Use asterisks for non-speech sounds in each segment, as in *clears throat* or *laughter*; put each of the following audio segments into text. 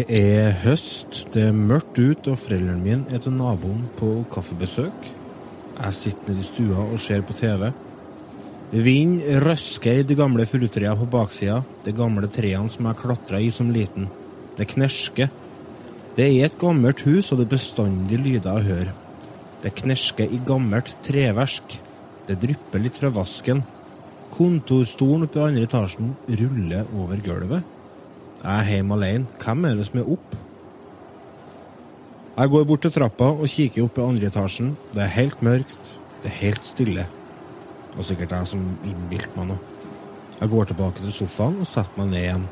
Det er høst, det er mørkt ut, og foreldrene mine er til naboen på kaffebesøk. Jeg sitter nede i stua og ser på TV. Vind røsker i de gamle furutrærne på baksida, de gamle trærne som jeg klatra i som liten. Det knersker. Det er et gammelt hus, og det er bestandig lyder jeg hører. Det knersker i gammelt treverk. Det drypper litt fra vasken. Kontorstolen oppe i andre etasjen ruller over gulvet. Jeg er hjemme alene. Hvem er det som er opp? Jeg går bort til trappa og kikker opp i andre etasjen. Det er helt mørkt. Det er helt stille. Og sikkert jeg som innbilte meg noe. Jeg går tilbake til sofaen og setter meg ned igjen.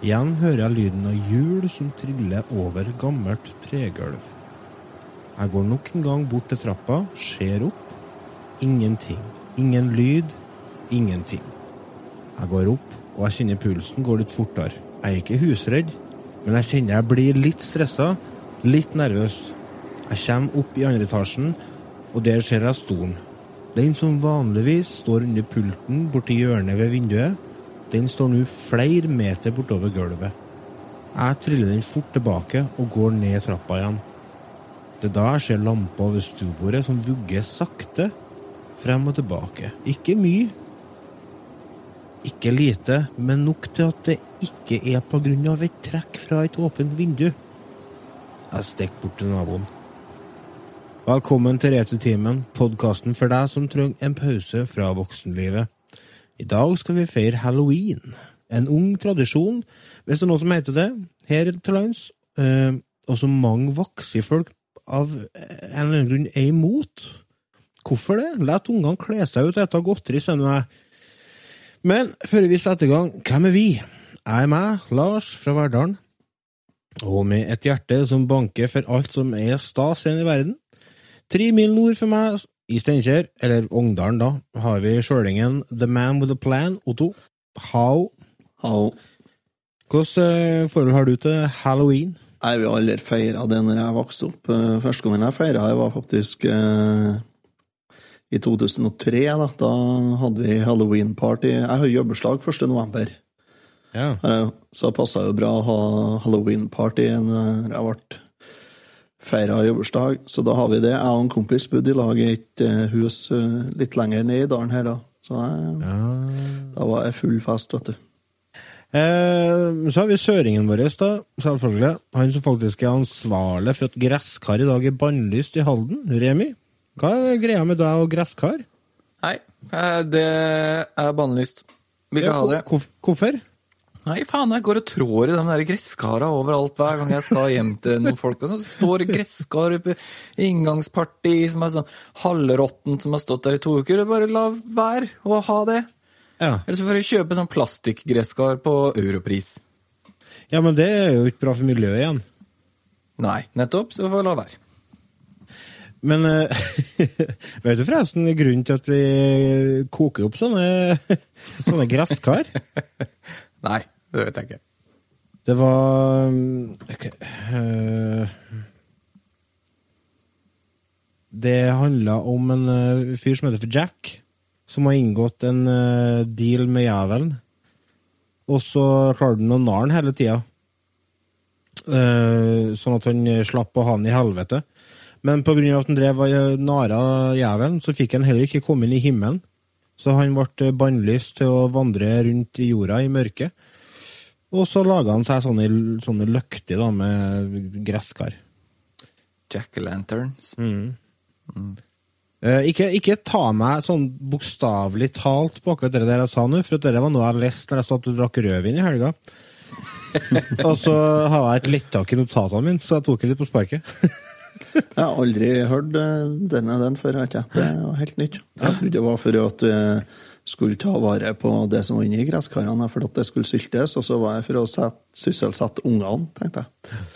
Igjen hører jeg lyden av hjul som triller over gammelt tregulv. Jeg går nok en gang bort til trappa, ser opp. Ingenting. Ingen lyd. Ingenting. Jeg går opp, og jeg kjenner pulsen går litt fortere. Jeg er ikke husredd, men jeg kjenner jeg blir litt stressa, litt nervøs. Jeg kommer opp i andre etasjen, og der ser jeg stolen. Den som vanligvis står under pulten borti hjørnet ved vinduet, den står nå flere meter bortover gulvet. Jeg triller den fort tilbake og går ned trappa igjen. Det er da jeg ser lampa over stuebordet som vugger sakte frem og tilbake. Ikke mye. Ikke lite, men nok til at det ikke er på grunn av et trekk fra et åpent vindu. Jeg stikker bort til naboen. Velkommen til Retutimen, podkasten for deg som trenger en pause fra voksenlivet. I dag skal vi feire halloween. En ung tradisjon, hvis det er noe som heter det, her til lands, eh, og som mange voksne folk av en eller annen grunn er imot. Hvorfor det? La ungene kle seg ut og spise godteri, skjønner jeg. Men før vi setter i gang, hvem er vi? Jeg er meg, Lars fra Verdalen. Og med et hjerte som banker for alt som er stas igjen i verden. Tre mil nord for meg, i Steinkjer, eller Ongdalen da, har vi sjølingen The Man With A Plan, Otto. How? How? Hvilket eh, forhold har du til halloween? Jeg vil aldri feire det når jeg vokste opp. Eh, Første gangen jeg feira var faktisk eh, i 2003. Da Da hadde vi halloween-party. Jeg har jobbeslag 1. november, Ja. eh, så det passa jo bra å ha halloween-party når jeg ble feira jobbersdag. Så da har vi det. Jeg og en kompis bodde i lag i et eh, hus eh, litt lenger ned i dalen her, da. Så jeg, da var jeg full fest, vet du. Eh, så har vi søringen vår, da, selvfølgelig. Han som faktisk er ansvarlig for at gresskar i dag er bannlyst i Halden. Remi, hva er greia med deg og gresskar? Nei, eh, det er bannlyst. Vil ikke Ja, ha det. Hvorfor? Nei, faen, jeg går og trår i de der gresskara overalt hver gang jeg skal hjem til noen folk. Og så står gresskar i inngangsparti som er sånn halvråttent som har stått der i to uker. Bare la være å ha det. Ja. Eller så får jeg kjøpe sånn plastikkgresskar på europris. ja, men det er jo ikke bra for miljøet igjen. Nei, nettopp, så får jeg la være. Men uh, *laughs* vet du forresten grunnen til at vi koker opp sånne, *laughs* sånne gresskar? *laughs* Nei, det vet jeg ikke. Det var okay. ok, eh, Det handla om en uh, fyr som heter for Jack, som har inngått en uh, deal med jævelen. Og så klarte han å narre han hele tida. Sånn at han slapp å ha han i helvete. Men av at han drev og nara jævelen, så fikk han heller ikke komme inn i himmelen. Så han ble bannlyst til å vandre rundt i jorda i mørket. Og så laga han seg sånne, sånne løkter da, med gresskar. Jack-o'-lanterns. Eh, ikke, ikke ta meg sånn bokstavelig talt på akkurat det der jeg sa nå, for det var noe jeg leste når jeg satt og drakk rødvin i helga. *laughs* og så har jeg et lettak i notatene mine, så jeg tok det litt på sparket. *laughs* Jeg har aldri hørt eh, denne den før, ikke. Det er helt nytt. Jeg trodde det var for at du skulle ta vare på det som var inni gresskarene, for at det skulle syltes, og så var jeg for å sette, sysselsette ungene, tenkte jeg.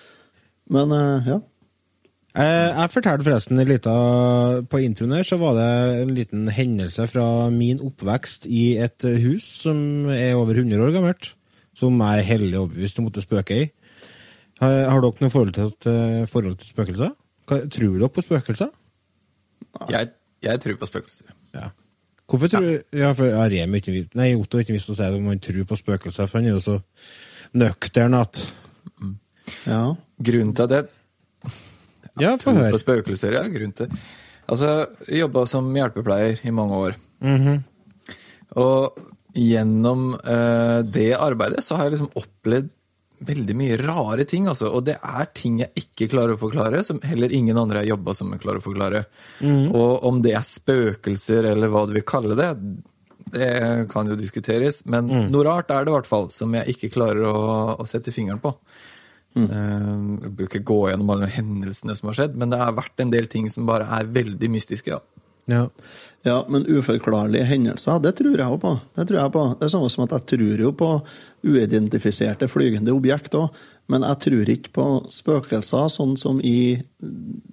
Men eh, ja. Eh, jeg fortalte forresten litt av, På introen her så var det en liten hendelse fra min oppvekst i et eh, hus som er over 100 år gammelt. Som jeg er hellig overbevist om det spøker i. Har, dere noe forhold til, forhold til spøkelser? Tror dere på spøkelser? Jeg, jeg tror på spøkelser. Ja. Hvorfor tror du Ja, for ja, Remi ikke vis- Nei, Otto ikke visst å si om han tror på spøkelser, for han er jo så nøktern at Ja. Grunnen til at jeg Ja, tror på spøkelser, ja, grunnen til Altså, jeg jobba som hjelpepleier i mange år. Og gjennom eh, det arbeidet så har jeg liksom opplevd veldig mye rare ting, altså. Og det er ting jeg ikke klarer å forklare, som heller ingen andre jeg jobba som klarer å forklare. Og om det er spøkelser, eller hva du vil kalle det, det kan jo diskuteres. Men noe rart er det i hvert fall, som jeg ikke klarer å, å sette fingeren på. Mm. Jeg bør ikke gå gjennom alle hendelsene som har skjedd, men det har vært en del ting som bare er veldig mystiske. Ja. Ja. Ja, men uforklarlige hendelser, det tror jeg òg på. Det tror jeg på. Det er samme som at jeg tror jo på uidentifiserte flygende objekt òg. Men jeg tror ikke på spøkelser sånn som i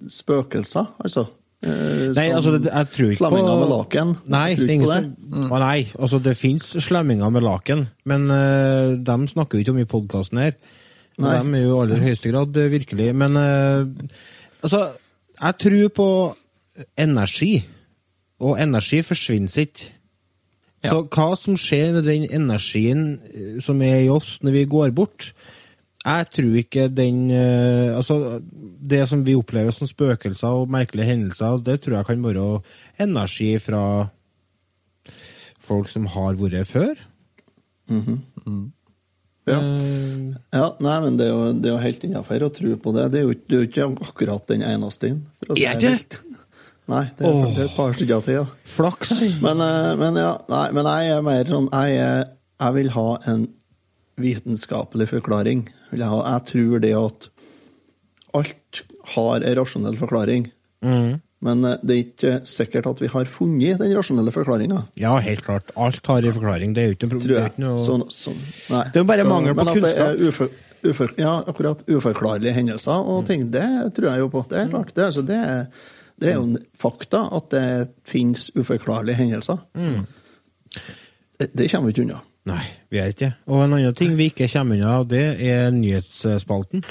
spøkelser, altså. Eh, Nei, altså, jeg tror ikke på Slemminger med laken. Nei, det ingen som Å, Nei, altså, det fins slemminger med laken, men uh, dem snakker vi ikke om i podkasten her. Nei. dem er jo i aller høyeste grad eh, virkelig. Men uh, altså, jeg tror på energi, og energi forsvinner ikke. Så hva som skjer med den energien eh, som er i oss når vi går bort Jeg tror ikke den eh, Altså, det som vi opplever som spøkelser og merkelige hendelser, det tror jeg kan være energi fra folk som har vært før. Ja. Eh, Ja, nei, men det er jo, det er jo helt innafor å tro på det. Det er jo det er jo ikke akkurat den eneste. Er det. Nei, det er, det er et par stykker til, ja. flaks. Men, eh, men ja, nei, men jeg er mer sånn Jeg, jeg vil ha en vitenskapelig forklaring. Jeg, ha. jeg tror det at alt har en rasjonell forklaring. Mm. Men eh, det er ikke sikkert at vi har funnet den rasjonelle forklaringa. Ja, helt klart. Alt har en forklaring. Det er jo ikke noe problem. Er. Sånn, sånn. Det er jo bare mangel på men at det kunnskap. er ufor, ja, akkurat uforklarlige hendelser Mm. og ting, det tror jeg jo på. Det er klart. Det, altså, det, er, det er jo en fakta at det finnes uforklarlige hendelser. Mm. Det, det kommer vi ikke unna. Nei, vi er ikke det. Og en annen ting vi ikke kommer unna, det er nyhetsspalten.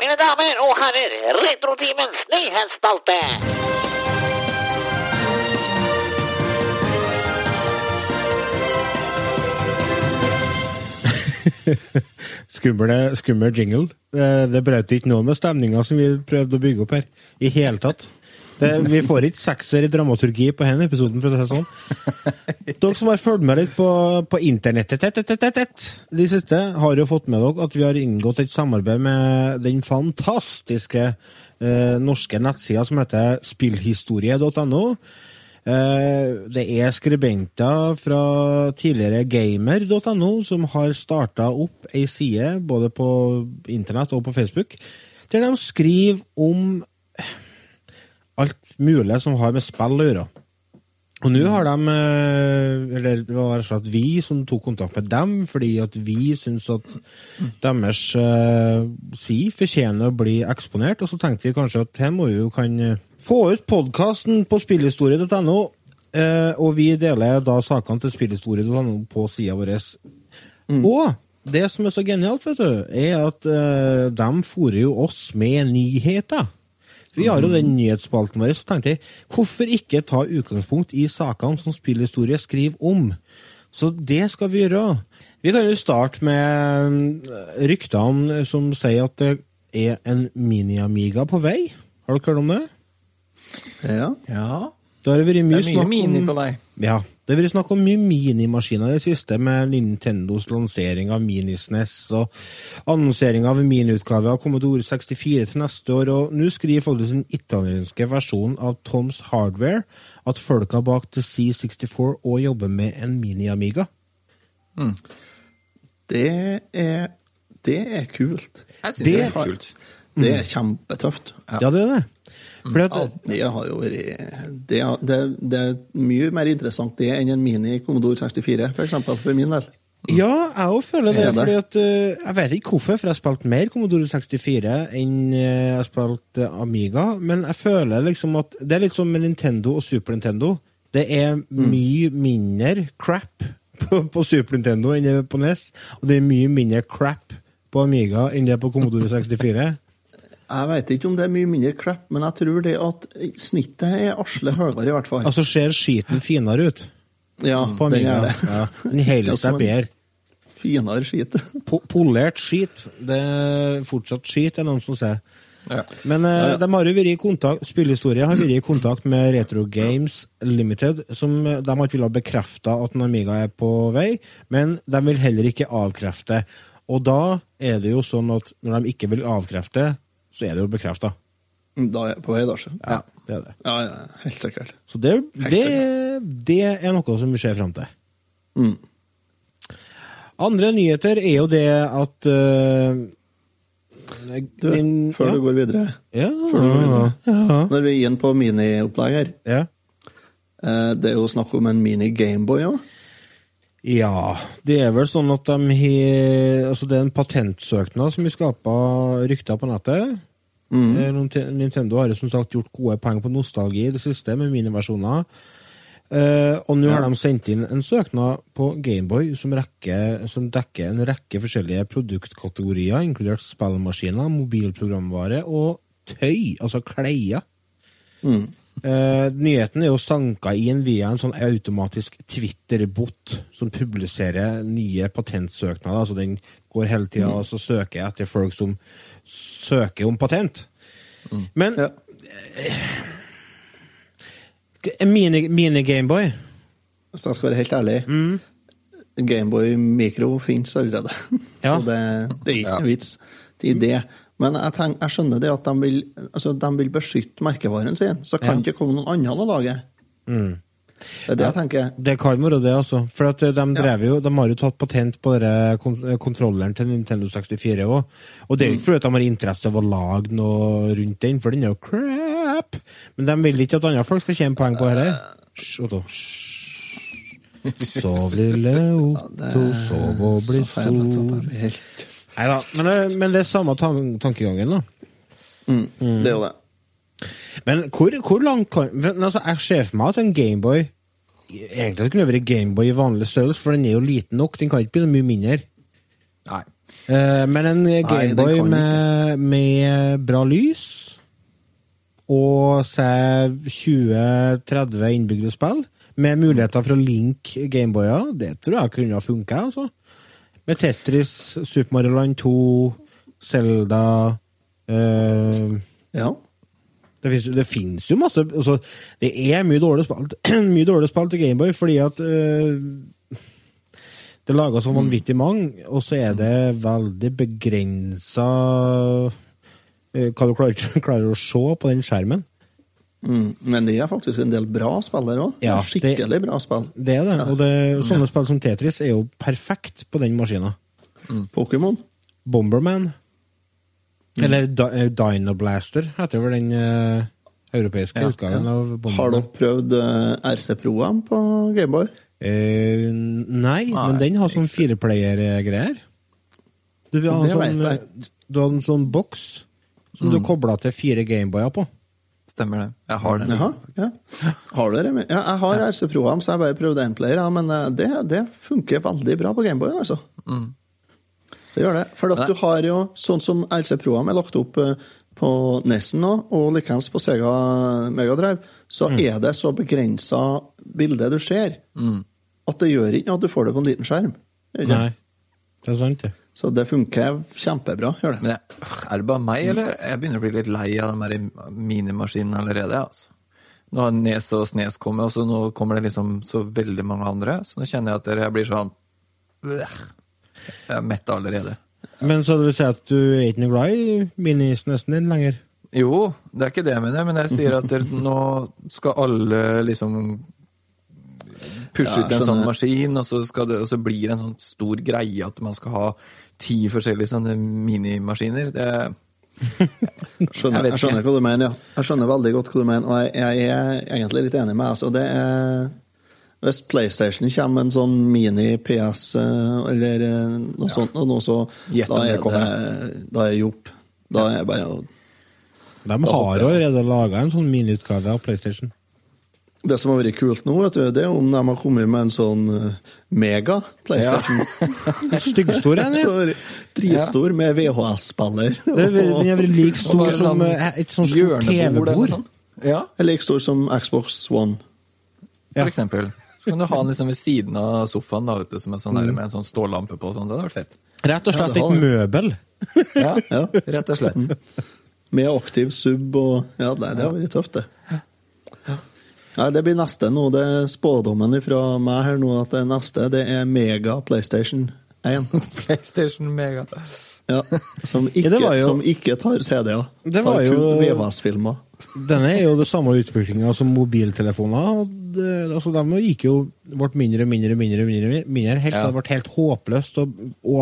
Mine damer og herrer, Retrotimens nyhetsspalte. *laughs* Skummel, skummel jingle. Det, det brøt ikke noe med stemninga som vi prøvde å bygge opp her. I hele tatt. Det, vi får ikke sekser i dramaturgi på denne episoden, for å si det sånn. *laughs* Dere som har fulgt med litt på, på internettet tett, tett, tett, tett, de siste, har jo fått med dere at vi har inngått et samarbeid med den fantastiske eh, norske nettsida som heter spillhistorie.no. Eh, Det er skribenter fra tidligere gamer.no som har starta opp ei side både på internett og på Facebook, der de skriver om alt mulig som har med spill å gjøre. Og nå har de, eh, eller det var rett og slett vi som tok kontakt med dem, fordi at vi syns at deres uh, si fortjener å bli eksponert, og så tenkte vi kanskje at her må vi jo kan få ut podkasten på spillhistorie.no, eh, og vi deler da sakene til spillhistorie.no på sida vår. Og det som er så genialt, vet du, er at uh, de fòrer jo oss med nyheter. Vi har jo den nyhetsspalten vår, så tenkte jeg, hvorfor ikke ta utgangspunkt i sakene som spillhistorie skriver om? Så det skal vi gjøre. Vi kan jo starte med eh, ryktene som sier at det er en mini-amiga på vei. Har dere hørt om det? Ja. ja. Det har vært Det mye er mye mini om på vei. Ja, det har vært snakk om mye minimaskiner i det siste, med Nintendos lansering av Minisnes og annonsering av miniutgave av Commodore 64 til neste år, og nå skriver faktisk den italienske versjonen av Toms Hardware at folka bak The C64 òg jobber med en mini-Amiga. Det er, det er kult. Jeg syns Det det, er kult. Det er kjempetøft. Ja, det er det. At, Det har jo vært det, er- det, det er mye mer interessant det enn en mini Commodore 64, for eksempel, for min del. Ja, jeg òg føler det. Det? fordi at, eh, Jeg vet ikke hvorfor, for jeg har spilt mer Commodore 64 enn eh, jeg har spilt eh, Amiga. Men jeg føler liksom at det er litt som med Nintendo og Super Nintendo. Det er mye mindre crap på, på Super Nintendo enn det er på NES. Og det er mye mindre crap på Amiga enn det er på Commodore 64. Jeg vet ikke om det er mye mindre crap, men jeg tror det at snittet er asle høyere, i hvert fall. Altså ser skiten finere ut ja, på den gjør er det. Ja, den holder Ja, seg bedre. finere skit. Po polert skit. Det er fortsatt skit, er noen som sier. Ja. Men eh, de har jo vært i kontakt, spillhistorie har vært i kontakt med Retro Games Limited, som eh, de har ikke villet bekrefte at en Amiga er på vei, men de vil heller ikke avkrefte. Og da er det jo sånn at når de ikke vil avkrefte, så er det jo bekrefta. Da er jeg på vei, da. Ja, det er det. Ja, ja, helt sikkert. Så det, det, det er noe som vi ser fram til. Mm. Andre nyheter er jo det at uh, Du, min- før ja. du videre ja, før du går videre. ja, Når vi er inne på miniopplegg her, ja. eh, det er jo snakk om en mini Gameboy òg. Ja, det er vel sånn at de har Altså, det er en patentsøknad som har skapa rykter på nettet. Mm. Nintendo har som sagt gjort gode poeng på nostalgi i det siste, med miniversjoner. Eh, og nå har de sendt inn en søknad på Gameboy som, som dekker en rekke forskjellige produktkategorier, inkludert spillmaskiner, mobilprogramvare og tøy, altså klær. Eh, nyheten er jo sanka inn via en sånn automatisk Twitter-bot som publiserer nye patentsøknader. altså Den går hele tida og så søker etter folk som søker om patent. Men Ja. uh, mini- mini-Gameboy Hvis jeg skal være helt ærlig, Gameboy Micro fins allerede. Ja. Så det, det er ikke Ja. noe vits i det. Men jeg, tenk, jeg skjønner det at de vil, altså, de vil beskytte merkevaren sin. Så kan Ja. ikke komme noen andre og lage. Det er det jeg tenker. Det kan være det, altså. For at de, ja. jo, de har jo tatt patent på denne kontrolleren til Nintendo 64 òg. Og det er jo ikke fordi de har interesse av å lage noe rundt den, for den er jo crap. Men de vil ikke at andre folk skal tjene poeng på dette. Hysj, Otto. Sov, lille Otto, sov og bli stor. Neida, men, det- men det er samme tan tankegangen, da. mm, Det er jo det. Men hvor, hvor langt kan men altså, Jeg ser for meg at en Gameboy Egentlig kunne det vært Gameboy i vanlig størrelse, for den er jo liten nok. Den kan ikke bli noe mye mindre. Nei. Eh, men en Gameboy med, med bra lys og se 20-30 innbygde spill, med muligheter for å linke Gameboyer, det tror jeg kunne ha funka. Altså. Med Tetris, Super Mario Land 2, Selda eh, Ja. det finnes, det finnes jo masse altså, Det er mye dårlig spalt *clears throat* mye dårlig spill til Gameboy, fordi at øh, det er laga så vanvittig mange, og så er det veldig begrensa øh, hva du klarer, *laughs* klarer å se på den skjermen. Mm. Men det er faktisk en del bra spillere òg. Ja, det- Skikkelig bra spill. Det er det. Og det, sånne spill som Tetris er jo perfekt på den maskina. Pokémon. Bomberman. Eller Di- eh, heter vel den uh, europeiske Ja, utgaven av Bomberman. Har dere prøvd uh, RC Pro-en på Gameboy? Uh, nei, men den har sånn fireplayer-greier. Du, sånn, du har en sånn boks som du kobler til fire Gameboyer på. Stemmer det. Jeg har det. Jaha, ja. Har dere med? Ja, jeg har RC Pro-en, så jeg bare prøvde en player, ja, men eh, det, det funker veldig bra på Gameboyen, altså. Det gjør det. For at du har jo, sånn som RC Pro-en er lagt opp eh, på Nesen nå, og likeens på Sega Megadrive, så er det så begrensa bilde du ser, at det gjør ikke noe at du får det på en liten skjerm. Nei, det er sant, det. Så det funker kjempebra, gjør det. Men jeg, er det bare meg, eller? Jeg begynner å bli litt lei av de her minimaskinene allerede. altså. Nå har Nes og Snes kommet, og så nå kommer det liksom så veldig mange andre. Så nå kjenner jeg at jeg blir sånn Jeg er mett allerede. Men så det vil si at du er ikke noe glad i minisnesen din lenger? Jo, det er ikke det jeg mener, men jeg sier at nå skal alle liksom pushe Ja, ut en sånn maskin, og så, skal det, og så blir det en sånn stor greie at man skal ha ti forskjellige sånne minimaskiner. Det, *laughs* Skjønner, Jeg jeg skjønner hva du mener, ja. Jeg skjønner veldig godt hva du mener, og jeg, jeg er egentlig litt enig med deg. Altså, det er Hvis PlayStation kommer med en sånn mini-PS eh, eller noe noe sånt, og noe så, Gjett om da det er kommer. det, da er det gjort. Da er det bare å De har jo allerede laga en sånn miniutgave av PlayStation. Det som har vært kult nå, vet du, det er om de har kommet med en sånn eh, mega PlayStation. Styggstor en, Så ja. Dritstor med VHS-spiller. Er Den er vært like stor som sånn eh, et sånt stort eller TV-bord. sånt. Ja, Er like stor som Xbox One. for eksempel. Så kan du ha den liksom ved siden av sofaen da, vet du, som er sånn der, med en sånn stålampe på. Sånn. Det hadde vært fett. Rett og slett ja, et møbel. Ja, *laughs* Ja. rett og slett. Med aktiv sub og Ja, det, det har vært tøft, det. Nei, Det blir neste nå. Det er spådommen fra meg her nå at det neste det er Mega PlayStation 1. *laughs* PlayStation Mega. Ja, som *laughs* ikke, Ja, jo- som ikke tar CD-er. Det Tar var jo- kun VHS-filmer. *laughs* Denne er jo det samme utviklinga som mobiltelefoner. Det, altså, de gikk jo ble mindre mindre, mindre, mindre, mindre helt, Ja. Det ble helt håpløst å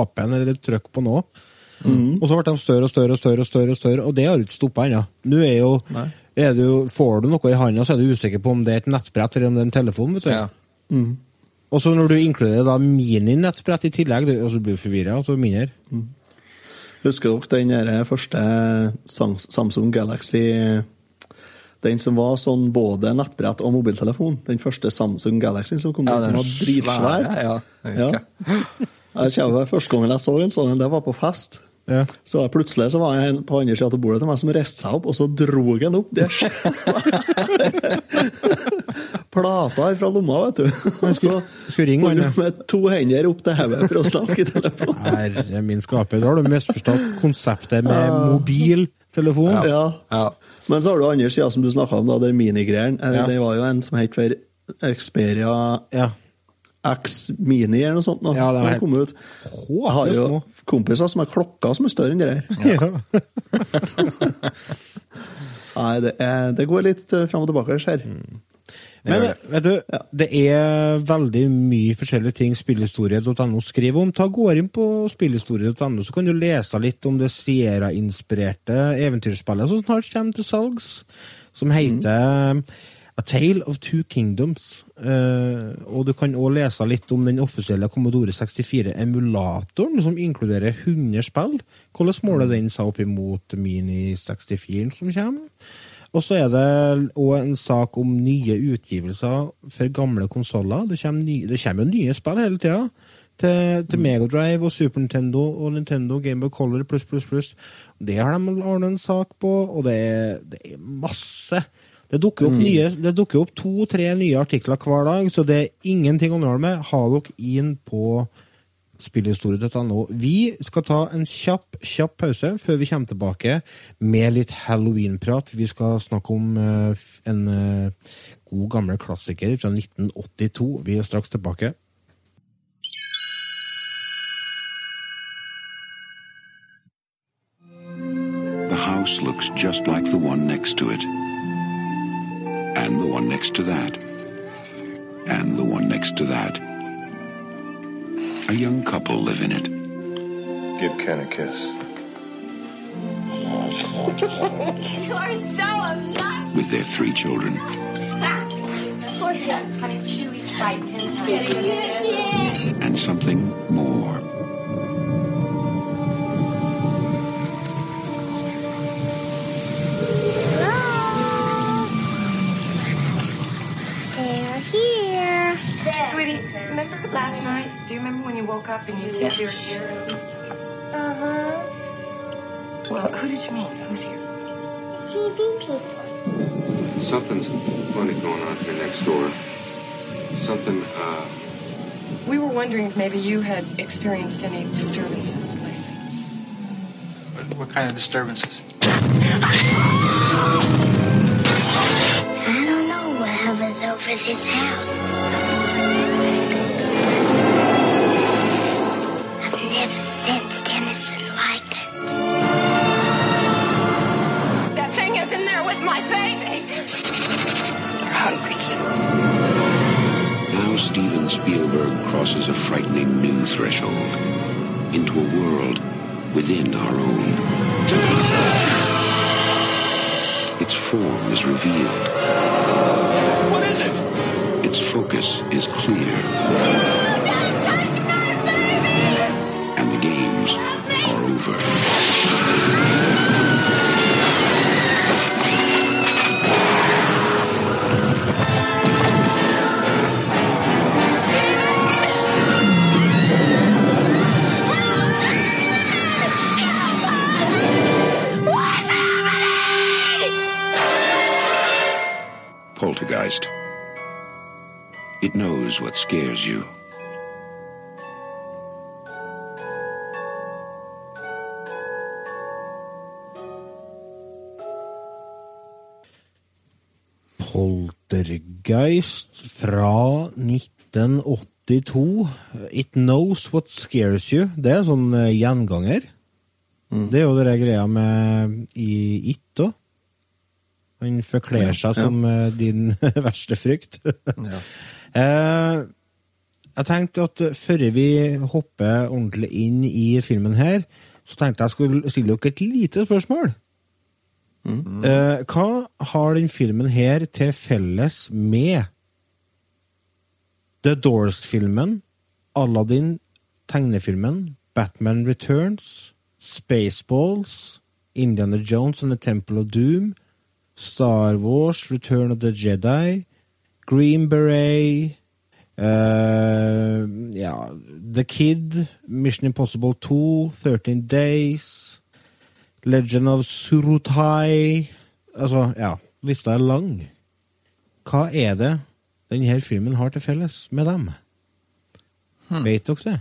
åpne eller trykke på noe. Og så ble de større og større og større, og større, og større, og det har ikke stoppa ennå. Nå er jo, Nei. Er det Får du noe i handa, så er du usikker på om det er et nettbrett eller om det er en telefon. vet du. Ja. Og så når du inkluderer da mininettbrett i tillegg, du, altså, du blir forvirra. Altså mindre. Husker dere den der første Samsung Galaxy Den som var sånn både nettbrett og mobiltelefon? Den første Samsung Galaxy som kom Ja, ut, som den var dritsvær? Ja, jeg Ja. Jeg kommer Første gangen jeg så en sånn, det var på fest. Ja. Så plutselig så var jeg en på andre sida av bordet til meg som reiste seg opp, og så dro han opp det *laughs* Plata fra lomma, vet du. Og så skulle ringe han, med to hender opp til hodet for å snakke i telefonen. Herre min skaper, da har du misforstått konseptet med mobiltelefon. Ja. Ja. Men så har du andre sida som du snakka om, da, det minigreiene. Eh, Ja. Det var jo en som het for Xperia Ja. X Mini eller noe sånt. Nå, Ja, som har kommet ut. Jeg har jo kompiser som har klokker som er større enn det der. *laughs* Ja. *laughs* Nei, det, er, det går litt uh, fram og tilbake her. Men vet du, det er veldig mye forskjellige ting spillhistorie.no skriver om. Ta Gå inn på spillhistorie.no, så kan du lese litt om det Sierra-inspirerte eventyrspillet som snart kommer til salgs, som heter A Tale of Two Kingdoms. Uh, og du kan òg lese litt om den offisielle Commodore 64-emulatoren, som inkluderer 100 spill. Hvordan måler den seg opp imot Mini64-en som kommer? Og så er det òg en sak om nye utgivelser for gamle konsoller. Det, det kommer jo nye spill hele tida. Til, til Megadrive og Super Nintendo og Nintendo Game Boy Color pluss, pluss, pluss. Det har de ordnet en sak på, og det det er masse. Det dukker opp, mm. opp to-tre nye artikler hver dag, så det er ingenting å nøle med. Ha dere inn på spillhistorie.no. Vi skal ta en kjapp, kjapp pause før vi kommer tilbake med litt halloween-prat. Vi skal snakke om eh, en eh, god gammel klassiker fra 1982. Vi er straks tilbake. The house looks just like the one next to it. And the one next to that. And the one next to that. A young couple live in it. Give Ken a kiss. *laughs* You are so obnoxious. with their three children. Of course you don't kind of chew each bite ten times. and something more. Last night? Do you remember when you woke up and you said you were here? Uh-huh. Well, who did you meet? Who's here? TV people. Something's funny going on here next door. Something, uh, We were wondering if maybe you had experienced any disturbances lately. What, what kind of disturbances? I don't know what hovers over this house. Never sensed anything like it. That thing is in there with my baby. Hundreds. Now Steven Spielberg crosses a frightening new threshold into a world within our own. Its form is revealed. What is it? Its focus is clear. Over. Poltergeist. It knows what scares you. Poltergeist fra 1982. It Knows What Scares You. Det er en sånn gjenganger. gjenganger. Det er jo det greia med i It òg. Han forkler seg som eh, din *laughs* verste frykt. Ja. *laughs* Eh, jeg tenkte at før vi hopper ordentlig inn i filmen her, så tenkte jeg skulle stille dere et lite spørsmål. Eh, hva har den filmen her til felles med The Doors-filmen, Aladdin, tegnefilmen, Batman Returns, Spaceballs, Indiana Jones and the Temple of Doom, Star Wars, Return of the Jedi, Green Beret, uh, ja, The Kid, Mission Impossible 2, 13 Days, Legend of Surutai Altså, ja, lista er lang. Hva er det denne filmen har til felles med dem? Vet dere det?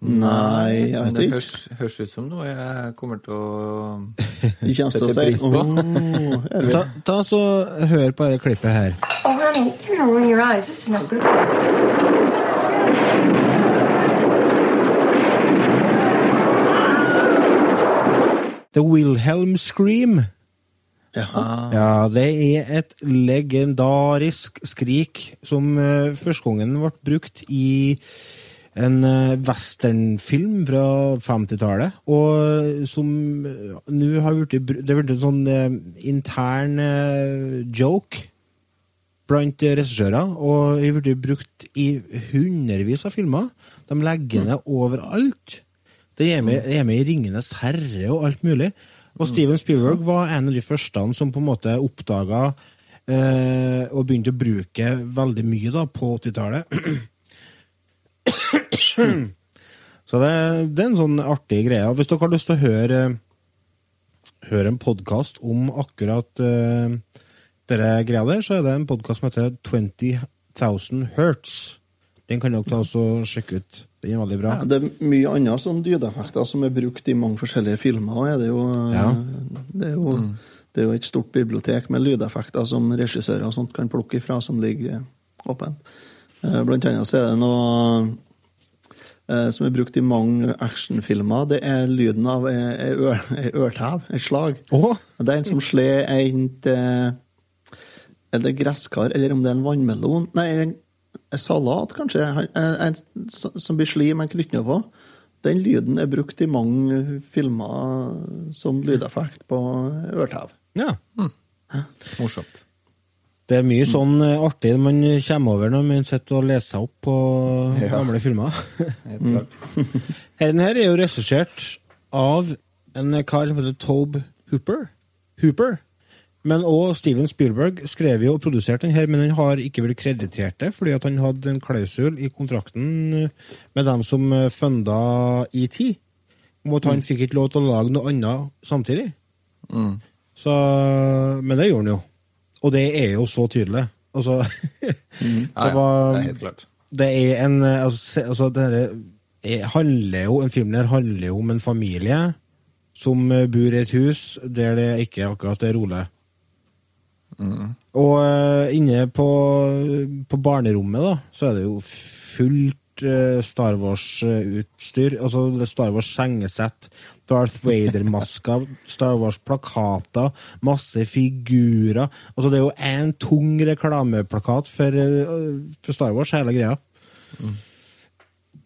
Nei, jeg vet vet det ikke. høres, høres ut som noe jeg kommer til å *laughs* si pris på. «Åh, er? Ta, ta så Hør på dette klippet her. Oh, honey, you're gonna ruin your eyes. This is not good. The Wilhelm Scream. Jaha. Ja, det er et legendarisk skrik som uh, første gangen ble brukt i en uh, westernfilm fra 50-tallet, og som uh, nå har blitt Det har blitt en sånn uh, intern eh, joke blant eh, regissører, og har blitt brukt i hundrevis av filmer. De legger ned overalt. Det er med, er med i Ringenes herre og alt mulig. Og Steven Spielberg var en av de første som på en måte oppdaga eh, og begynte å bruke veldig mye da, på 80-tallet. Så det, det er en sånn artig greie. Og Hvis dere har lyst til å høre, høre en podkast om akkurat uh, denne greia der, så er det en podkast som heter 20,000 Hertz. Den kan dere ta og sjekke ut. Den er veldig bra. Ja, det er mye annet sånn lydeffekter som er brukt i mange forskjellige filmer. Er det, jo, Ja. det, er jo, det er jo et stort bibliotek med lydeffekter som regissører og sånt kan plukke ifra, som ligger åpent. Eh, Blant annet så er det noe eh, som er brukt i mange actionfilmer. Det er lyden av ei ørtev, et slag. Oh. Det er en som slår en Er det gresskar, eller om det er en vannmelon? Nei, salat, kanskje? Som blir sli med på. Den lyden er brukt i mange filmer som lydeffekt på ørtev. ja. Morsomt. Det er mye sånn eh, artig man kommer over når man sitter og leser seg opp på gamle filmer. *laughs* Helt klart. *laughs* Denne her er jo regissert av en kar som heter Tobe Hooper. Hooper. Men òg Steven Spielberg skrev jo og produserte den her, men han har ikke blitt kreditert det, fordi at han hadde en klausul i kontrakten eh, med dem som eh, funda ET, om at han fikk ikke lov til å lage noe annet samtidig. Så, men det gjorde han jo. Og det er jo så tydelig. Altså, *laughs* mm. det ja, var det er helt klart. det er en eh, Altså, altså det her er- handler jo, En film der handler jo om en familie som bor i et hus der det ikke akkurat er rolig. Og eh, inne på, på barnerommet, da, så er det jo fullt eh, Star Wars-utstyr. Altså Star Wars-sengesett, Darth Vader-masker, *laughs* Star Wars-plakater, masse figurer. Altså det er jo én tung reklameplakat for, eh, for Star Wars, hele greia.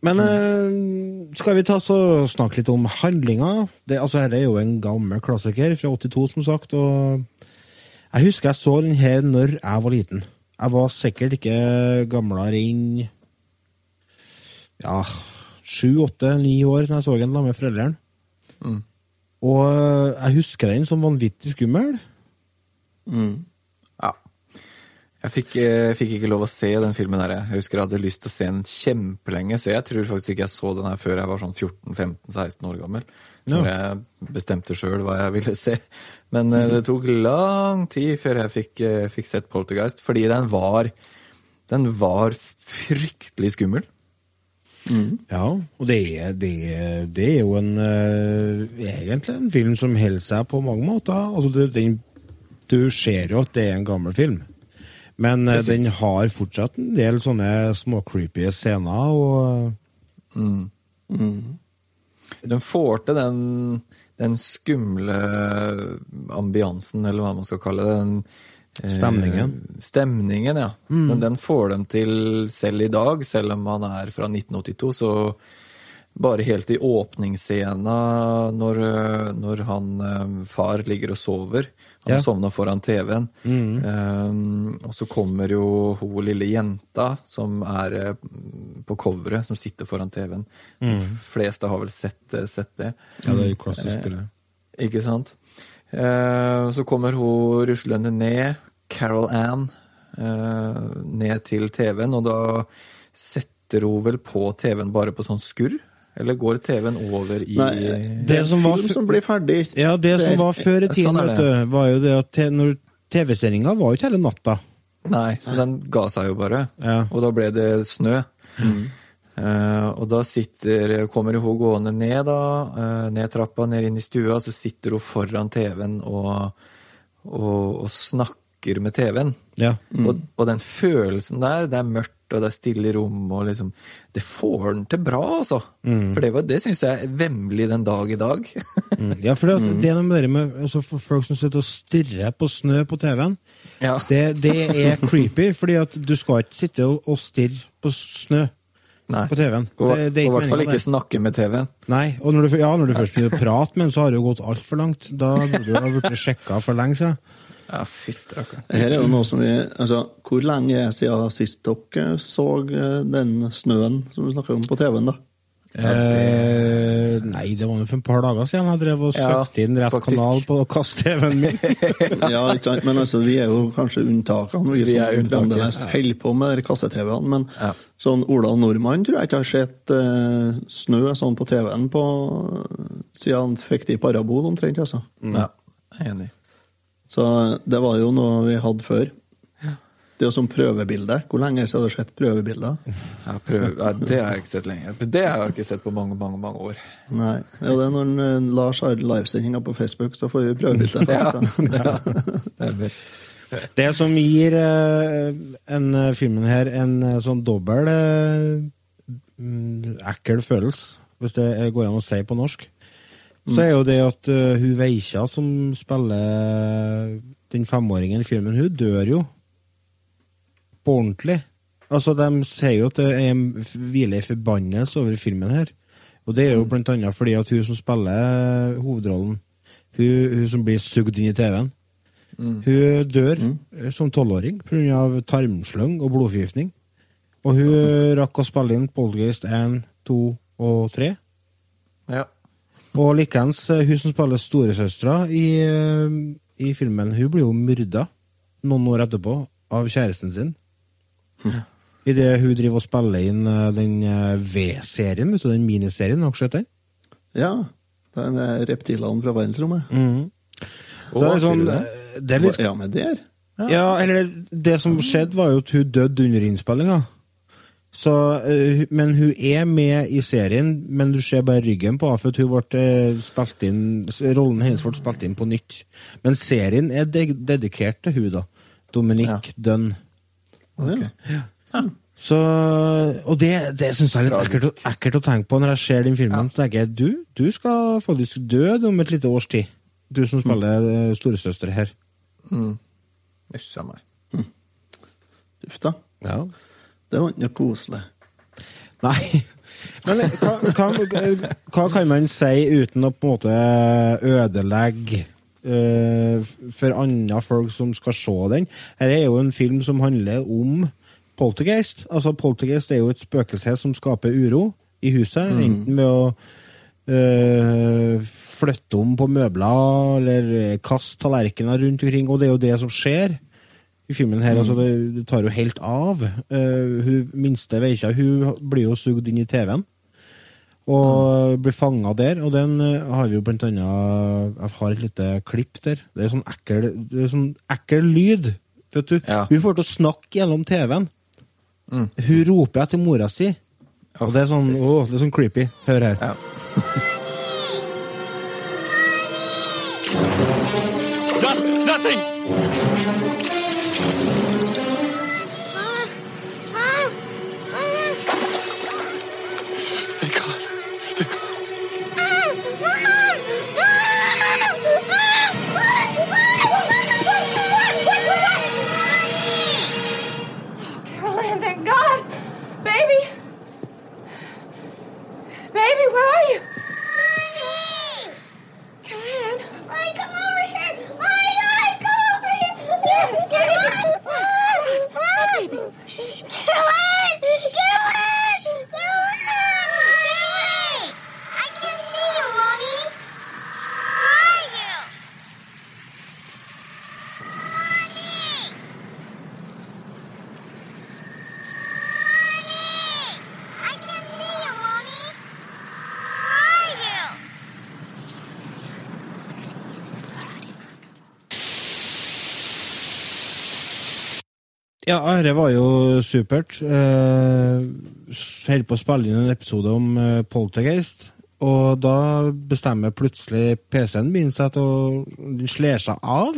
Men eh, skal vi ta så snakke litt om handlinga? Det, altså, Dette er jo en gammel klassiker fra 82, som sagt. og Jeg husker jeg så den her når jeg var liten. Jeg var sikkert ikke gamlere enn ja, sju, åtte, ni år da jeg så den med foreldrene. Og eh, jeg husker den som vanvittig skummel. Ja. Jeg fikk, jeg fikk ikke lov å se den filmen her. jeg. Jeg husker jeg hadde lyst til å se den kjempelenge, så jeg tror faktisk ikke jeg så den her før jeg var sånn 14-15-16 år gammel. Når jeg bestemte sjøl hva jeg ville se. Men eh, det tok lang tid før jeg fikk, eh, fikk sett Poltergeist, fordi den var Den var fryktelig skummel. Ja, og det er, det er, det er jo en eh, egentlig en film som holder seg på mange måter. Altså, det, den, du ser jo at det er en gammel film. Men Precis. den har fortsatt en del sånne småcreepy scener, og Den får til den, den skumle ambiansen, eller hva man skal kalle det. Den, eh, Stemningen. Stemningen, ja. Men den får dem til selv i dag, selv om han er fra 1982, så bare helt i åpningsscena når, når han eh, far ligger og sover. Han Ja. sovna foran TV-en. Eh, og så kommer jo hun lille jenta som er eh, på coveret, som sitter foran TV-en. De fleste har vel sett, sett det. ja, det er jo klassisk Uh, Ikke sant? Uh, så kommer hun ruslende ned, Carol Ann, uh, ned til TV-en, og da setter hun vel på TV-en bare på sånn skurr? Eller går TV-en over i Nei, Det som var film som blir ferdig. Ja, det som var før i tiden, sånn det. du, var jo det at TV-sendinga var jo ikke hele natta. Nei, så den ga seg jo bare. Ja. Og da ble det snø. Eh, og da sitter, kommer hun gående ned, da, uh, ned trappa, ned inn i stua, så sitter hun foran TV-en og, og, og snakker med TV-en. Ja. Og, og den følelsen der, det er mørkt og det er stille i rommet, og liksom Det får den til bra, altså. For det, var- det syns jeg er vemmelig den dag i dag. *laughs* Mm. Ja, for det, det er noe med det med altså folk som sitter og stirrer på snø på TV-en. ja. Det, det er creepy, fordi at du skal ikke sitte og, og stirre på snø Nei. på TV-en. Og i hvert fall ikke snakke med TV-en. Nei, og når du, ja, når du først begynner å prate med den, så har det jo gått altfor langt. Da burde du ha blitt sjekka for lenge siden. Ja, fitt, okay. Her er jo noe som vi altså, Hvor lenge er det siden sist dere så eh, den snøen som vi snakker om på TV-en, da? Eh, nei, det var jo for et par dager siden jeg drev og Ja, inn rett faktisk. kanal på kast-TV-en min. *laughs* Ja, ikke sant? Men altså, vi er jo kanskje unntakene, vi, Vi som fremdeles ja. holder på med kasse-TV-ene. Men Ja. sånn Ola Nordmann tror jeg ikke har sett uh, snø sånn på TV-en på siden han fikk det i parabol, omtrent. altså. Ja, jeg er enig. Så det var jo noe vi hadde før. Det er jo som prøvebilde. Hvor lenge siden har du sett prøvebilder? Ja, prøve, ja, det har jeg ikke sett lenge. Det har jeg ikke sett på mange, mange mange år. Nei. Ja, det er når eh, Lars har livesendinga på Facebook, så får vi prøvebilde. *laughs* Ja, ja, Det som gir eh, en, eh, filmen her en sånn dobbel mm, ekkel følelse, hvis det går an å si på norsk, så er jo det at uh, hun Veikja som spiller den femåringen i filmen, hun dør jo. På ordentlig. Altså, de sier jo at det er hviler en forbannelse over filmen her. Og det er jo blant annet fordi at hun som spiller hovedrollen, hun, hun som blir sugd inn i TV-en, hun dør mm. som tolvåring pga. tarmslyng og blodforgiftning. Og hun rakk å spille inn Poltergeist 1, 2 og 3. Ja. Og likeens eh, hun som spiller storesøstera i, eh, i filmen, hun blir jo myrda noen år etterpå av kjæresten sin. Idet hun driver og spiller inn eh, den V-serien, vet du, den miniserien. Har du sett den? Ja. Det er med reptilene fra verdensrommet. Så det er sånn, sier du det? det litt Ja, men der. Ja, eller det som skjedde var jo at hun døde under innspillinga. Så, eh, men hun er med i serien, men du ser bare ryggen på henne, for hun ble eh, spilt inn, rollen hennes ble spilt inn på nytt. Men serien er de dedikert til hun da. Dominique Dunn. Ok. Så, og det, det syns jeg er litt ekkelt, ekkelt å tenke på når jeg ser den filmen. Ja. tenker jeg, du, du skal faktisk dø om et lite års tid. Du som spiller mm. storesøster her. Uff a meg. Uff da. Ja. Det var ikke noe koselig. Nei. *laughs* Men hva, hva, hva kan man si uten å på en måte ødelegge uh, for andre folk som skal se den? Her er jo en film som handler om poltergeist. Altså Poltergeist er jo et spøkelse som skaper uro i huset, enten ved å uh, flytte om på møbler eller kaste tallerkener rundt omkring, og det er jo det som skjer i filmen her, altså det, det tar jo helt av. Uh, hun minste Veikja hun blir jo sugd inn i TV-en. Og blir fanga der, og den eh, har vi jo blant annet Jeg har et lite klipp der. Det er sånn ekkel, det er sånn ekkel lyd. Vet du? Ja. Hun får til å snakke gjennom TV-en. Hun roper etter mora si. Og det er sånn, åh, det er sånn creepy. Hør her. Ja. *laughs* Ja, dette var jo supert. Uh, Holdt på å spille inn en episode om uh, Poltergeist, og da bestemmer plutselig PC-en min seg til å Den slår seg av.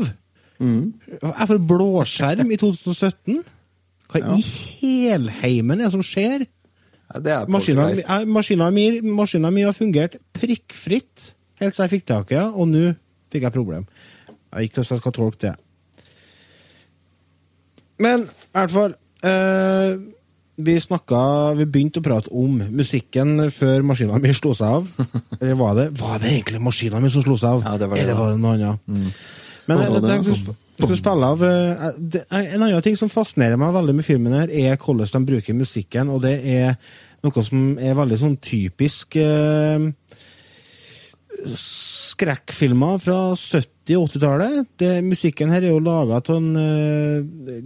Jeg får blåskjerm i 2017. Hva i helheimen er det som skjer? Ja, det er Maskina, poltergeist. ja, maskina, mi, har fungert prikkfritt helt siden jeg fikk tak i den, og nå fikk jeg problem. Jeg ikke skal tolke det. Men i hvert fall eh, Vi snakka Vi begynte å prate om musikken før maskina mi slo seg av. *laughs* Eller var det, var det egentlig maskina mi som slo seg av? Ja, det var det, Eller var det noe annet? Men Hva jeg, det? sp- spille av eh, En annen ting som fascinerer meg veldig med filmen, her er hvordan de bruker musikken, og det er noe som er veldig sånn typisk eh, skrekkfilmer fra 70- og 80-tallet. Musikken her er jo laga av en uh,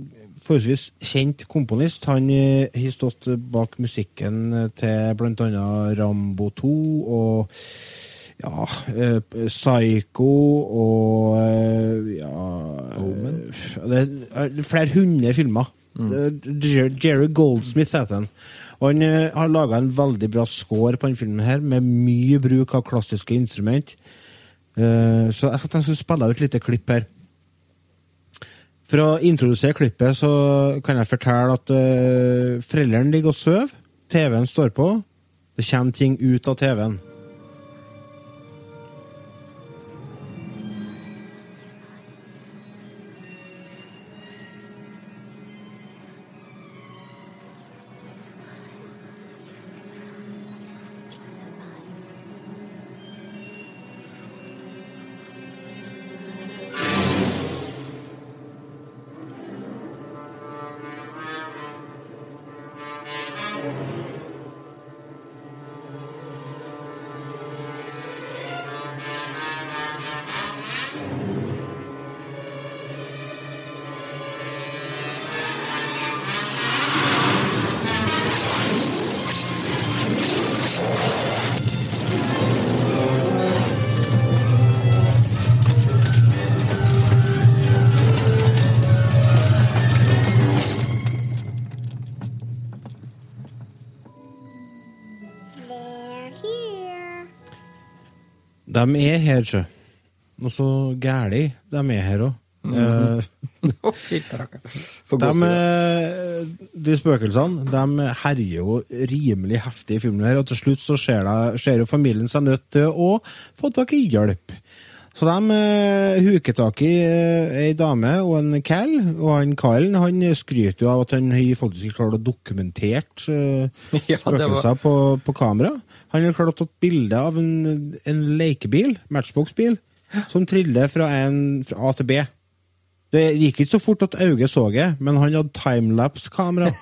forholdsvis kjent komponist. Han eh, har stått bak musikken til annet Rambo 2 og ja, uh, Psycho og ja Omen. Det er flere hundre filmer. Mm. Jerry Goldsmith heter han. Og han eh, har laga en veldig bra score på denne filmen her, med mye bruk av klassiske instrument. Eh, Så jeg skal tenke å spille ut et lite klipp her. For å introdusere klippet så kan jeg fortelle at uh, foreldrene ligger og sover. TV-en står på. Det kommer ting ut av TV-en. De er her, sjø. Og så gæli de er her òg. Mm. De, de spøkelsene de herjer jo rimelig heftig i filmen, her, og til slutt så ser, det, ser jo familien seg nødt til å få tak i hjelp. Så de eh, huker tak i eh, ei dame og en Cal, og han Kyle han skryter jo av at han har faktisk klart å dokumentert eh, *laughs* Ja, spøkelser var- på, på kamera. Han har klart å ta bilde av en, en lekebil, Matchbox-bil, som triller fra, en, fra A til B. Det gikk ikke så fort at øyet så det, men han hadde timelapse-kamera. *laughs*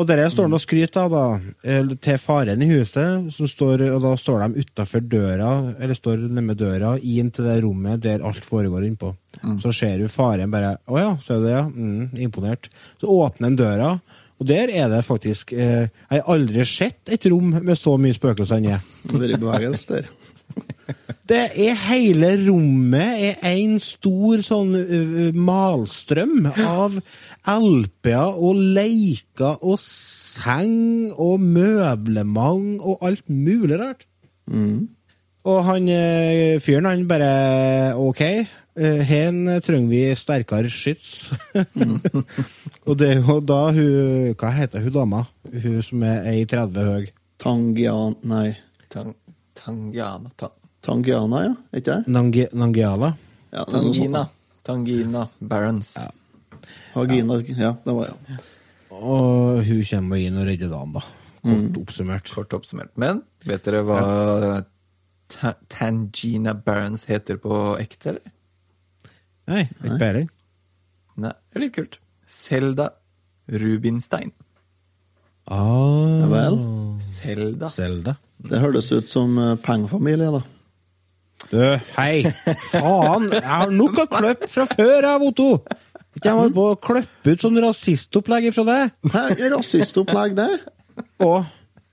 og dette står han og skryter av, da, eh, til faren i huset, som står, og da står de utafor døra, eller står nede døra, inn til det rommet der alt foregår innpå. Så ser du faren bare Å ja, så er det, ja? Mm, imponert. Så åpner han døra, og der er det faktisk eh, Jeg har aldri sett et rom med så mye spøkelser inni. Det vært bevegelse der. Det er hele rommet er en stor sånn ø, malstrøm av LP-er og leker og seng og møblement og alt mulig rart. Og han fyren, han bare OK, her trenger vi sterkere skyts. *laughs* og det er jo da hun Hva heter hun dama? Hun som er 1,30 høy. Tangian... Nei. Tang, Tangiana. Ta, Tangiana, ja? Ikke det? Nangi, Nangiala. Ja, det er noe sånt. Tangina. Tangina Barons. Hagina, ja, det var ja. Og hun kommer inn og redder dagen, da. Kort oppsummert. Kort oppsummert. Men vet dere hva ta, Tangina Barons heter på ekte, eller? Nei, ikke peiling. Nei, det er litt kult. Selda Rubinstein. Ah, Ja vel. Selda. Selda. Det høres ut som eh, pengefamilie, da. Du, hei! Faen! Jeg har nok av kløpp fra før, jeg, Otto! Ikke jeg må på å klippe ut sånn rasistopplegg ifra deg? Rasistopplegg, det? Å,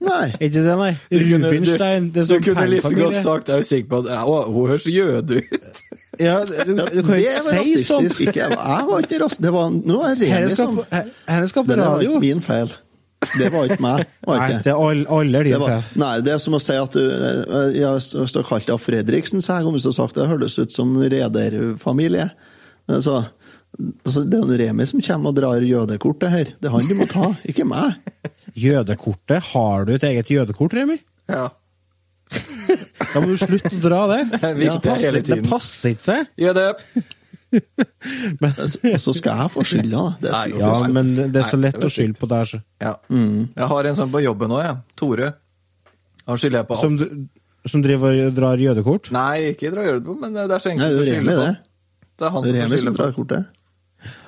Nei. ikke det, nei? Rubinstein. Det er Du sånn kunne like godt sagt sagt Er du sikker på at ja, å, hun høres jøde ut? Ja, du, du kan jo det ikke var si sånn! rasistisk. Ikke jeg. Jeg var ikke rasist. Det var, nå er Remi som på, her- her skal på Det der var ikke min feil. Det var ikke meg. Var Nei, det er all, alle Det din var, nei, det er som å si at du jeg, Hvis du har kalt deg Fredriksen, så jeg sagt det høres ut som rederfamilie. Altså, altså, det er en Remi som kommer og drar jødekortet her. Det er han du må ta, ikke meg. *laughs* Jødekortet. Har du et eget jødekort, Remi? Ja. *laughs* Da må du slutte å dra *laughs* det. er viktig det, passer, hele tiden. det passer ikke seg. Jøde! Så skal jeg få skylda. da. Det er Nei, Ja, men det er så lett Nei, å skylde på deg. Ja. Mm. Jeg har en sånn på jobben òg, jeg. Tore. Han skylder jeg på alt. Som, som driver og drar jødekort? Nei, ikke drar jødekort, men det er så Nei, enkelt det å skylde på. det. Det er han Det som er som skylde drar på. kortet.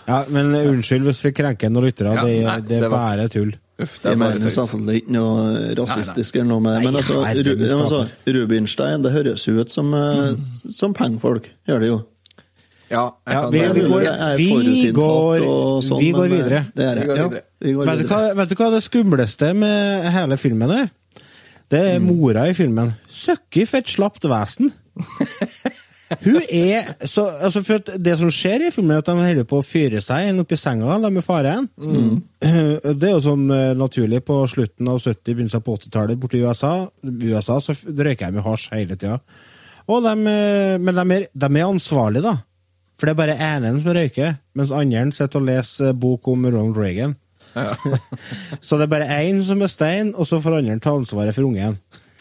Ja, men unnskyld hvis vi krenker noen lyttere. Ja, det, nei, det er bare tull. Uff, det er bare mener tøys. ikke noe rasistisk eller noe med det. Men altså, men altså. Rubinstein, det høres jo ut som, mm. som pengefolk. Gjør det jo. Ja, Ja, vi- vi går- er vi går- sånn, vi går eh, videre. Det er Vi Ja, vi går Vet du, hva, vet du hva det skumleste med hele filmen er? Det er mora i filmen. Søkki fett slapt vesen. *laughs* Hun er så altså for at Det som skjer i filmen, er at de holder på å fyre seg inn oppi senga, de med faren. Det er jo sånn eh, naturlig på slutten av 70-, begynnelsen på 80-tallet borte i USA. USA så røyker de hasj hele tida. Og de, eh, men de er, de er ansvarlige, da. For det er bare ene som røyker, mens andre sitter og leser bok om Ronald Reagan. *laughs* Så det er bare én som er stein, og så får andre ta ansvaret for ungen.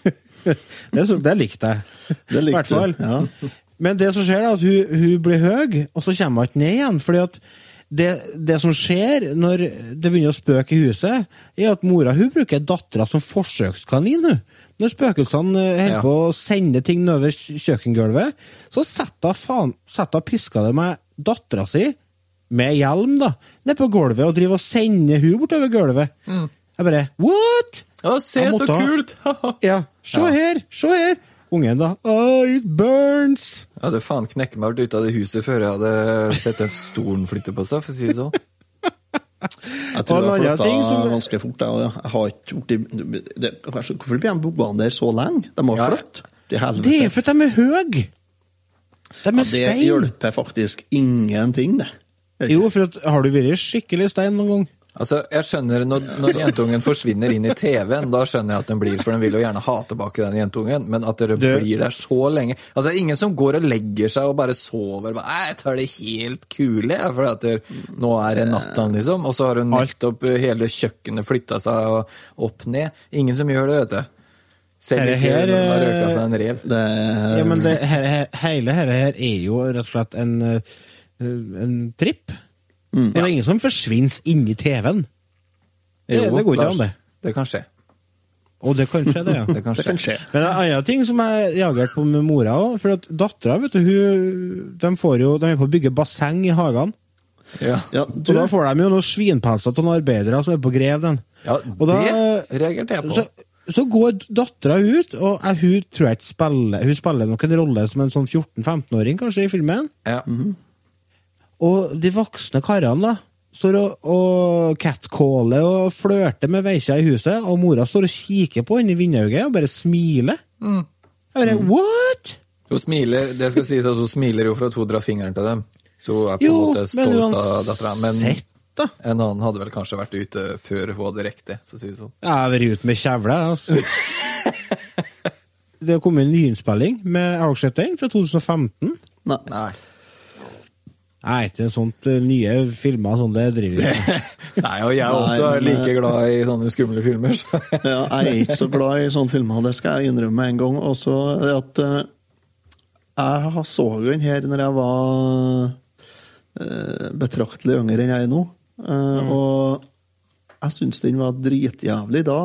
*laughs* det, så, det likte jeg. Det likte du. Ja. Men det som skjer, er at hun, hun blir høy, og så kommer hun ikke ned igjen. fordi at det, det som skjer når det begynner å spøke i huset, er at mora hun bruker dattera som forsøkskanin. hun. Når spøkelsene eh, holder Ja. på å sende ting nedover kjøkkengulvet, så setter hun faen, setter piska det med dattera si, med hjelm, da, ned på gulvet og driver og sender hun bortover gulvet. Jeg bare What?! Å, se så kult! *laughs* Ja, se Ja. her! Se her! Ungen, da. Oh, it burns! Jeg hadde faen knekket meg ut av det huset før jeg hadde sett den stolen flytte på seg, for å si det sånn. Jeg tror jeg annen flytta ganske fort. Jeg, jeg har ikke gjort det, Hvorfor blir de boende der så lenge? De har Ja. flyttet. Det er fordi de er høye! De er ja, det hjelper faktisk ingenting, det. Jo, for at, har du vært skikkelig stein noen gang? Altså, jeg skjønner Når, når jentungen forsvinner inn i TV-en, da skjønner jeg at den blir For den vil jo gjerne ha tilbake den jentungen, men at dere Det- blir der så lenge Altså, det er ingen som går og legger seg og bare sover. Bare, «Nei, jeg tar det helt kule, jeg, for at der, nå er det natta, liksom. Og så har hun nettopp hele kjøkkenet flytta seg opp ned. Ingen som gjør det, vet du. Selv ikke her, når hun har eh, røka seg en rev. det Ja, men det, her, her, hele dette her er jo rett og slett en, eh, en tripp. Mm. Det er ingen som forsvinner inni TV-en. Det, Jo, det går ikke Lars, an, det. Det kan skje. Og det kan skje, det, ja. *laughs* Det kan det skje. kan skje. Men det en annen ting som jeg reagerte på med mora òg. For at dattera, vet du, hun, de, får jo, de er på å bygge basseng i hagene. Ja, Ja, Og da får de jo noen svinpelser av noen arbeidere som er på grev den. ja Og da- det reagerte jeg på. Så, så går dattera ut, og hun tror jeg ikke spiller Hun spiller nok en rolle som en sånn 14-15-åring, kanskje, i filmen. Ja. Og de voksne karene, da, står og, og catcaller og flørter med veikja i huset, og mora står og kikker på henne i vindauget og bare smiler. Jeg bare, what?! Hun smiler, det skal sies at hun smiler jo for at hun drar fingeren til dem. Så hun er på en måte men stolt av dattera. Men sett, da. en annen hadde vel kanskje vært ute før hun hadde rekt det, for å si det sånn. Jeg har vært ute med kjevle, altså. *laughs* Det har kommet en nyinnspilling med den? Fra 2015? Nei. Nei. Nei, ikke sånt eh, nye filmer sånn det driver med. *laughs* Nei, og jeg også er like glad i sånne skumle filmer. Så. *laughs* Ja, jeg er ikke så glad i sånne filmer, det skal jeg innrømme en gang. Også at eh, jeg så den her når jeg var eh, betraktelig yngre enn jeg er nå. Eh, Og jeg syns den var dritjævlig da.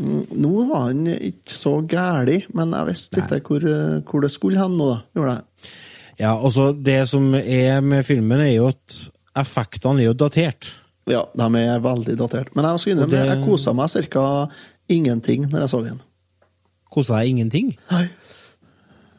Mm, Nå var han ikke så gæli, men jeg visste ikke hvor, eh, hvor det skulle hen nå, da. Gjorde jeg. Ja, altså, det som er med filmen, er jo at effektene er jo datert. Ja, de er veldig datert. Men jeg skal innrømme, det- jeg kosa meg ca. ingenting når jeg så den. Kosa deg ingenting? Nei.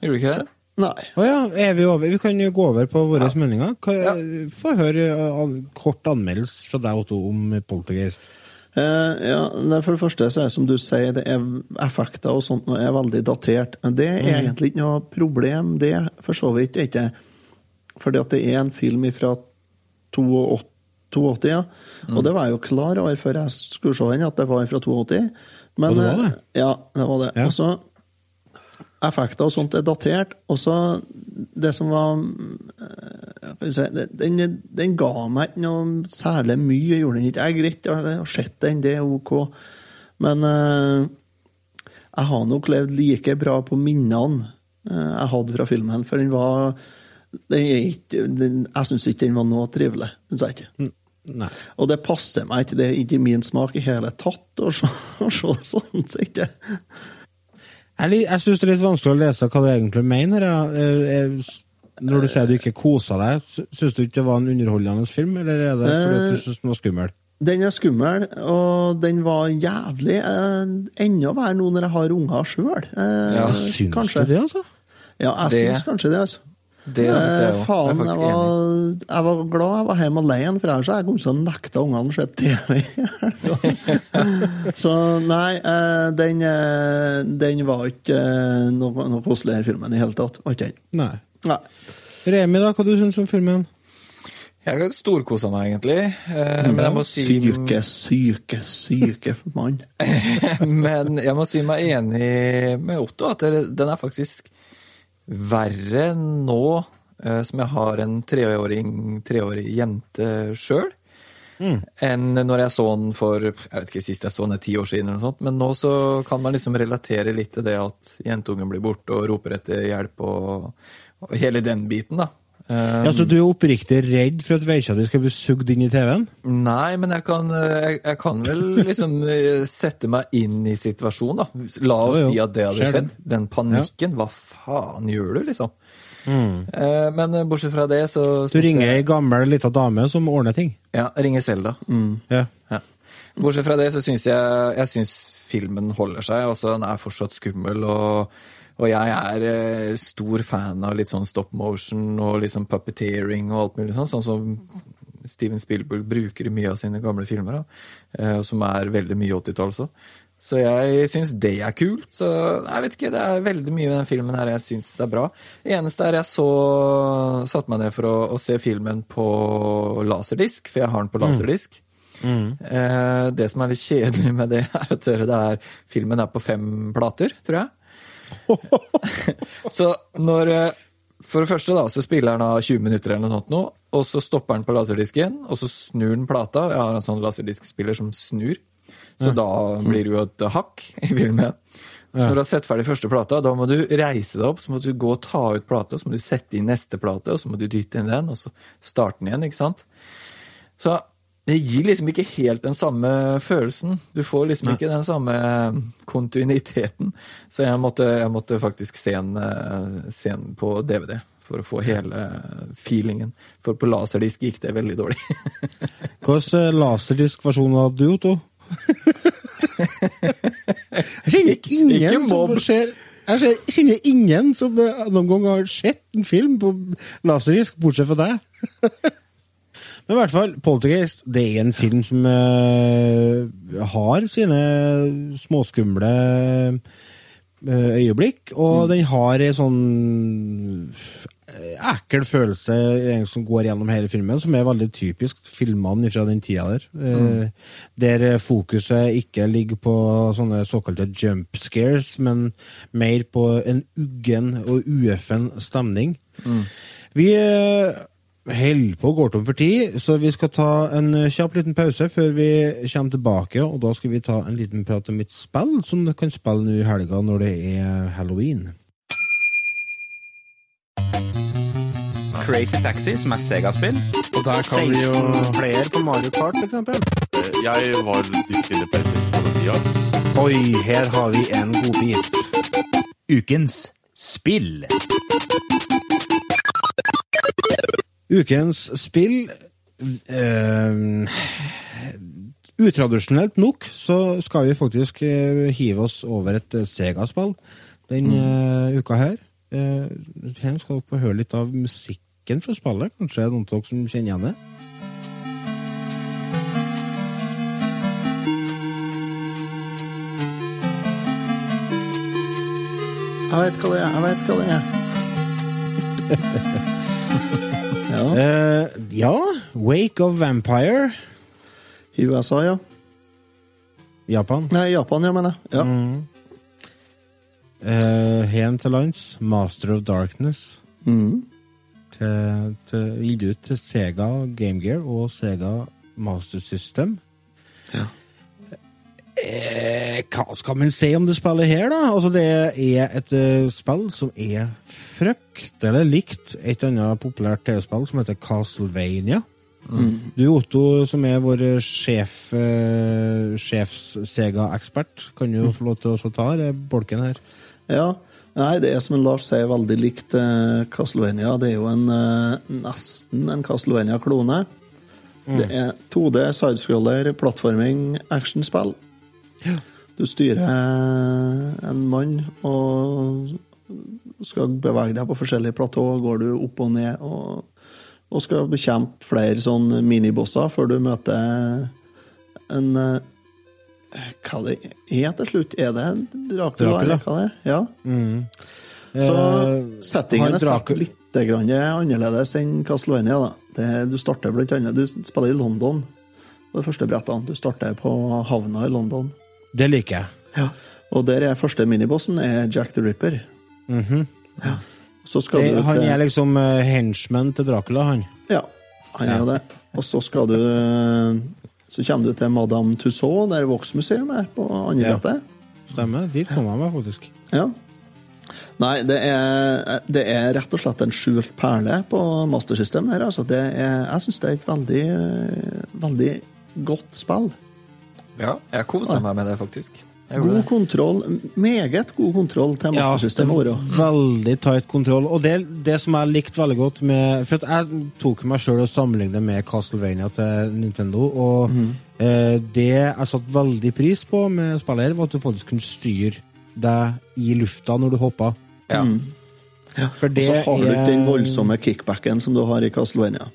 Gjorde du ikke det? Nei. Å ja, er vi over? Vi kan jo gå over på våre meninger. Ja. Få høre eh, kort anmeldelse fra deg, Otto, om Poltergeist. Eh, ja, For det første så er det som du sier, det er effekter og sånt nå er veldig datert. Men det er mm. egentlig ikke noe problem, det, for så vidt. er ikke Fordi at det er en film fra 82, 82 ja. Mm. Og det var jeg jo klar over før jeg skulle se den, at det var fra 82. Men, Og det var det? eh, Ja, det var det. Ja. Og så effekter og sånt er datert. Og så det som var eh, jeg si, den, den ga meg ikke noe særlig mye, gjorde den ikke. Jeg greit, jeg har sett den, det er ok. Men eh, jeg har nok levd like bra på minnene eh, jeg hadde fra filmen, for den var den ikke, den, Jeg syns ikke den var noe trivelig. Synes jeg ikke. Nei. Og det passer meg ikke, det er ikke min smak i hele tatt å se *laughs* sånn. Så ikke. Jeg, jeg syns det er litt vanskelig å lese hva du egentlig mener. Jeg, Eh, eh, Når du sier du ikke kosa deg, syns du ikke det var en underholdende film, eller er det fordi du syns den var skummel? Den er skummel, og den var jævlig. Eh, enda verre nå når jeg har unger sjøl. Eh, Ja, Syns du det, altså? Ja, jeg syns kanskje det. altså. Det syns jeg Eh, òg. Jeg er jeg var, enig. jeg var glad jeg var hjemme alene, for ellers hadde jeg kommet til å nekte ungene å se TV. *laughs* Så nei, eh, den, eh, den var ikke eh, noe, noe koselig, den filmen, i hele tatt. Var ikke den. Nei. Nei. Remi, da, hva du syns om filmen? Jeg har storkosa meg, egentlig. Eh, Men jeg må si Syke, syke, syke mann. *laughs* Men jeg må si meg enig med Otto, at den er faktisk verre nå eh, som jeg har en treåring, treårig jente sjøl, enn når jeg så den for jeg vet ikke, sist jeg så den er ti år siden. eller noe sånt, Men nå så kan man liksom relatere litt til det at jentungen blir borte og roper etter hjelp og, og hele den biten, da. Eh, Ja, så du er oppriktig redd for at veikja di skal bli sugd inn i TV-en? Nei, men jeg kan, eh, jeg, jeg kan vel *laughs* liksom eh, sette meg inn i situasjonen, da. La oss si at det hadde skjedd. Den panikken, hva faen gjør du, liksom? Mm. Men eh, bortsett fra det, så Mm. Du ringer ei gammel lita dame som ordner ting. Ja, ringer Selda. Ja. Ja. Bortsett fra det, så syns jeg, jeg synes filmen holder seg. Altså, den er fortsatt skummel, og, og jeg er eh, stor fan av litt sånn stop motion og sånn puppeteering og alt mulig sånn, sånn som Steven Spielberg bruker i mye av sine gamle filmer, eh, som er veldig mye 80-tall også. Så jeg syns det er kult. Så jeg vet ikke, det er veldig mye i den filmen her jeg syns er bra. Det eneste er jeg så satte meg ned for å, å se filmen på laserdisk, for jeg har den på laserdisk. Eh, det som er litt kjedelig med det, *laughs* er at det er, filmen er på fem plater, tror jeg. *laughs* så når eh, For det første da, så spiller han av 20 minutter eller noe sånt nå, og så stopper han på laserdisken, og så snur den plata. Jeg har en sånn laserdiskspiller som snur, så da blir det jo et hakk i filmen. Så når du har sett ferdig første plata, da må du reise deg opp, så må du gå og ta ut plata, så må du sette inn neste plate, og så må du dytte inn den, og så starte den igjen, ikke sant? Så det gir liksom ikke helt den samme følelsen. Du får liksom ikke den samme kontinuiteten. Så jeg måtte, jeg måtte faktisk se den, eh, se den på DVD for å få hele feelingen. For på laserdisk gikk det veldig dårlig. *laughs* Hvilken eh, laserdiskversjon hadde du, Otto? *laughs* jeg kjenner Ikke ingen som ser jeg kjenner ingen som eh, noen gang har sett en film på laserdisk, bortsett fra deg. *laughs* Men i hvert fall, Poltergeist det er en film som uh, har sine småskumle uh, øyeblikk, og den har en sånn eh, ekkel følelse som går gjennom hele filmen, som er veldig typisk filmene fra den tida der. Mm. Der fokuset ikke ligger på sånne såkalte jump scares, men mer på en uggen og ueffen stemning. Vi eh, holder på å gå tom for tid, så vi skal ta en kjapp liten pause før vi kommer tilbake. Og da skal vi ta en liten prat om mitt spill som du kan spille nå i helga når det er halloween. Crazy Taxi, som er Sega-spill. Og der kan vi jo player på Mario Kart, for eksempel. Jeg var dypt inne på den tida. Oi, her har vi en godbit. Ukens spill. Ukens spill eh, Utradisjonelt nok så skal vi faktisk eh, hive oss over et eh, Sega-spill denne eh, uka her. Eh, her skal dere få høre litt av musikken fra spillet. Kanskje noen av dere som kjenner igjen det? Jeg vet hva det er, jeg vet hva det er. *laughs* ja. Eh, ja, Wake of Vampire. I USA, ja. Japan. Nei, Japan, ja, mener jeg. Ja. Eh, Hjem til lands. Master of Darkness. Mm. Til, til, gitt ut til Sega Game Gear og Sega Master System. Ja. Eh, hva skal man si om det spillet her, da? Altså, det er et uh, spill som er fryktelig likt et annet populært TV-spill som heter Castlevania. Du Otto, som er vår sjef, uh, sjefs-Sega-ekspert, kan jo få lov til å ta det bolken her. Ja. Nei, det er som en Lars sier, veldig likt uh, Castlevania. Det er jo en, nesten en Castlevania-klone. Det er 2D, sidescroller, plattforming, actionspill. Du styrer en mann og skal bevege deg på forskjellige platå. Går du opp og ned og, og skal bekjempe flere sånn minibosser før du møter en eh, Hva det er til slutt? Er det Dracula? Dracula. det er? Ja. Så Eh, settingen er satt litt grann annerledes enn Castlevania. da. Det, du starter blant annet, du spiller i London på de første brettene. Du starter på havna i London. Det liker jeg. Ja. Og der er første minibossen er Jack the Ripper. Mhm. Så skal Det, du han er liksom uh, henchman til Dracula, han. Ja, han er jo det. Og så skal du Så kommer du til Madame Tussauds, der Vox-museum er, på andre Ja. brettet. Stemmer. Dit kom jeg meg faktisk. Ja. Nei, det er, det er rett og slett en skjult perle på Master System her. Altså. Det er, jeg syns det er et veldig, eh, veldig godt spill. Ja, jeg kosa meg med det, faktisk. God det. kontroll, meget god kontroll til mastersystemet vårt. Ja, veldig tight kontroll. Og det, det som jeg likte veldig godt med For at jeg tok meg sjøl og sammenlignet med Castlevania til Nintendo, og eh, det jeg satte veldig pris på med spillet var at du faktisk kunne styre deg i lufta når du hoppa. Ja. For Og så har du ikke den voldsomme kickbacken som du har i Castlevania.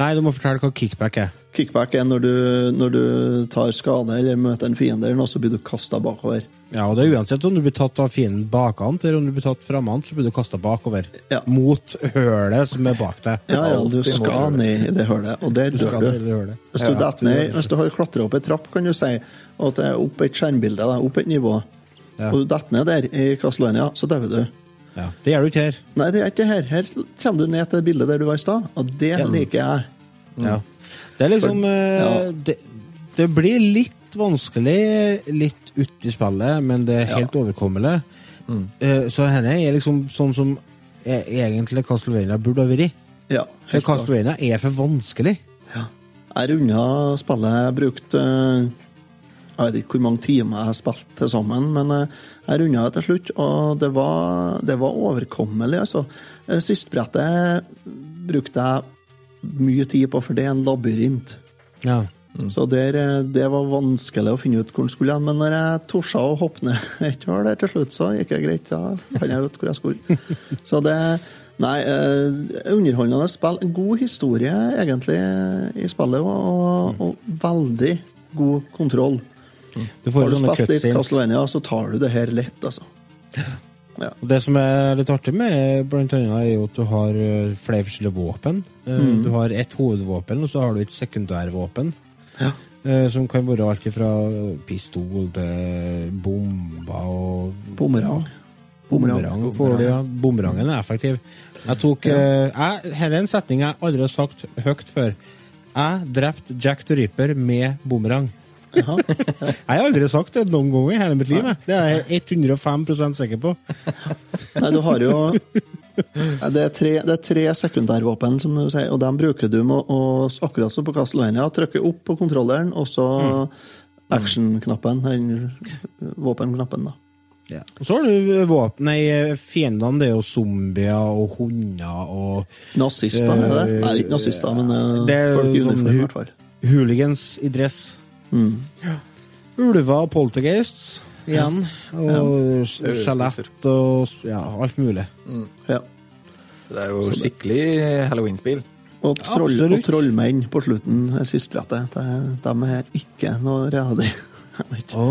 Nei, du må fortelle hva kickback er. Kickback er når du, når du tar skade eller møter en fiende, eller noe, så blir du kasta bakover. Ja, og det er uansett om du blir tatt av fienden bakant, eller om du blir tatt framant, så blir du kasta bakover. Ja. Mot hølet som er bak deg. Ja, ja, du skal ned i det hølet, og der Du dør ned du. Hvis du, detter ned, hvis du har klatra opp ei trapp, kan du si, og at det er opp et skjermbilde, da, opp et nivå, Ja. og du detter ned der i Castlevania, så dauer du. Ja, det gjør du ikke her. Nei, det er ikke her. Her kommer du ned til det bildet der du var i stad, og det liker jeg. Ja. Det er liksom eh, ja. det, det blir litt vanskelig litt uti spillet, men det er Ja. helt overkommelig. Mm. Så henne er liksom sånn som e- egentlig Castlevania burde ha vært. Ja, For. Castlevania er for vanskelig. Jeg runda spillet jeg brukte eh, Jeg vet ikke hvor mange timer jeg har spilt til sammen, men eh, jeg runda det til slutt, og det var, det var overkommelig, altså. Eh, Sistbrettet brukte jeg mye tid på, for det er en labyrint. Ja. Så der, eh, det var vanskelig å finne ut hvor den skulle hen. Men når jeg torde å hoppe ned *laughs* et hull der til slutt, så gikk det greit. Da fant jeg ut hvor jeg skulle. *laughs* Så det Nei, eh, underholdende spill. God historie, egentlig, i spillet, og, og veldig god kontroll. Du får Har du spilt litt. Castlevania, så tar du det her lett, altså. *laughs* Og Det som er litt artig med blant annet, er jo at du har eh, flere forskjellige våpen. Eh, Mm. Du har ett hovedvåpen, og så har du et sekundærvåpen. Ja. eh, Som kan være alt fra pistol til bomber og Bumerang. Bumerang. Ja. Bumerangen er effektiv. Jeg tok ja. Dette er en setning jeg aldri har sagt høyt før. Jeg drepte Jack the Ripper med bumerang. Jeg har aldri sagt det noen gang i hele mitt liv. Det er jeg 105 sikker på. Nei, du har jo det er, tre, det er tre sekundærvåpen, som du sier, og dem bruker du med å, akkurat som på Castlevania, trykke opp på kontrolleren, og så action-knappen, den våpenknappen, da. Og så har du våpen Nei, fiendene det er jo zombier og hunder og Nazister, er det? Nei, ikke nazister, men det er folk i sånn uniform, i hvert fall. Hooligans i dress. Mm. Ulver og poltergeists igjen. Og Ja. skjelett og ja, alt mulig. Ja. Så det er jo skikkelig halloween-spill. Og, troll, og trollmenn på slutten, det siste brettet, de er ikke noe redig. *laughs* Jeg ikke.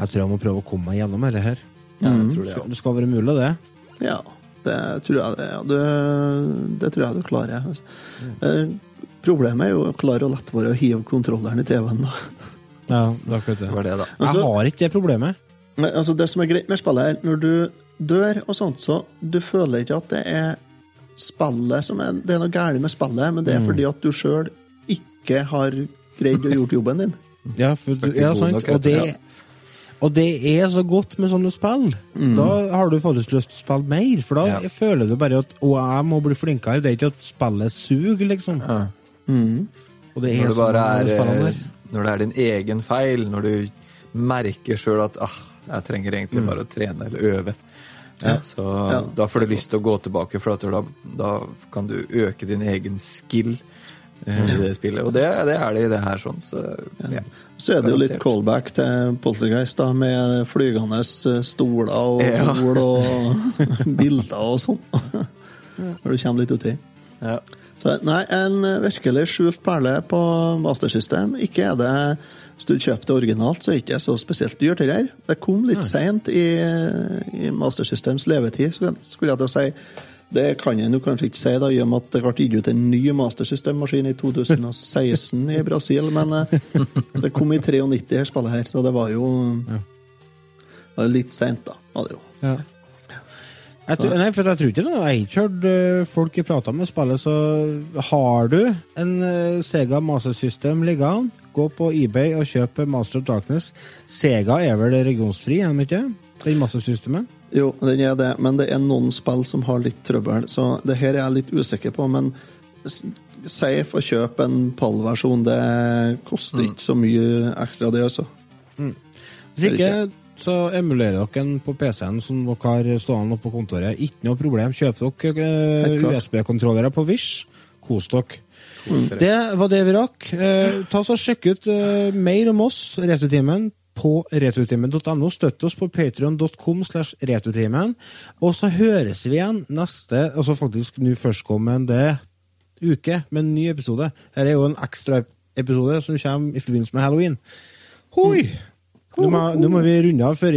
Jeg tror jeg må prøve å komme meg gjennom dette her. Ja, jeg det, det, skal, det skal være mulig, det. Ja, det tror jeg det. Ja. Det, det tror jeg du klarer. Eh, Problemet er jo å klare å lette være å hive kontrolleren i TV-en. Ja, det er akkurat det. Det var det, da. Jeg Altså- har ikke det problemet. Altså, det som er greit med spillet, er når du dør og sånt, så du føler ikke at det er spillet som er Det er noe galt med spillet, men det er Mm. fordi at du sjøl ikke har greid å gjort jobben din. *laughs* Ja, for, er ja, sant. nok, Og det, og det er så godt med sånne spill. Da har du faktisk lyst til å spille mer, for da Ja. føler du bare at å, jeg må bli flinkere. Det er ikke at spillet suger, liksom. Ja. Og det er Når det bare er eh. Når det er din egen feil, når du merker sjøl at ah, jeg trenger egentlig bare å trene eller øve. Så Ja. da får du lyst til å gå tilbake, for da, da kan du øke din egen skill eh, i det spillet. Og det, det er det i det her, sånn. Så, ja. Så er det jo litt callback til Poltergeist, da, med flygende eh, stoler og Ja. og *laughs* bilder og sånn. *laughs* Når du kommer litt uti. Ja. Så, nei, en virkelig skjult perle på Master System. Ikke er det Hvis du kjøper det originalt, så er det ikke så spesielt dyrt. Det der. Det kom litt seint i, i Master Systems levetid, skulle jeg til å si. Det kan jeg jo kanskje ikke si, da, i og med at det ble gitt ut en ny Master System-maskin i 2016 i Brasil, men eh, det kom i 93, her spillet her, så det var jo det var litt seint, da. Var det jo. Ja. Jeg tror, nei, for jeg tror ikke det. Jeg har ikke hørt folk folk prate med spille, så har du en øh, Sega Master System liggende, gå på eBay og kjøp Master of Darkness. Sega er vel regionsfri, er de ikke? Den Master Systemet? Jo, den er det, men det er noen spill som har litt trøbbel, så det her er jeg litt usikker på. Men safe å kjøpe en pallversjon, det koster ikke så mye ekstra, det, altså. Hvis ikke, så emulerer dere den på PC-en som dere har stående på kontoret. Ikke noe problem. Kjøp dere klart. USB-kontrollere på Wish. Kos dere. Det var det vi rakk. Eh, ta og Sjekk ut eh, mer om oss, Returtimen, på returtimen.no. Støtt oss på patreon.com slash returtimen. Og så høres vi igjen neste, altså faktisk nå førstkommende uke, med en ny episode. Her er jo en ekstra episode som kommer i forbindelse med halloween. Hoi! Nå må, nå må vi runde av før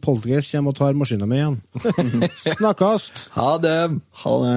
Poltergeist kommer og tar maskina mi igjen. *laughs* Snakkast! Ha det! Ha det.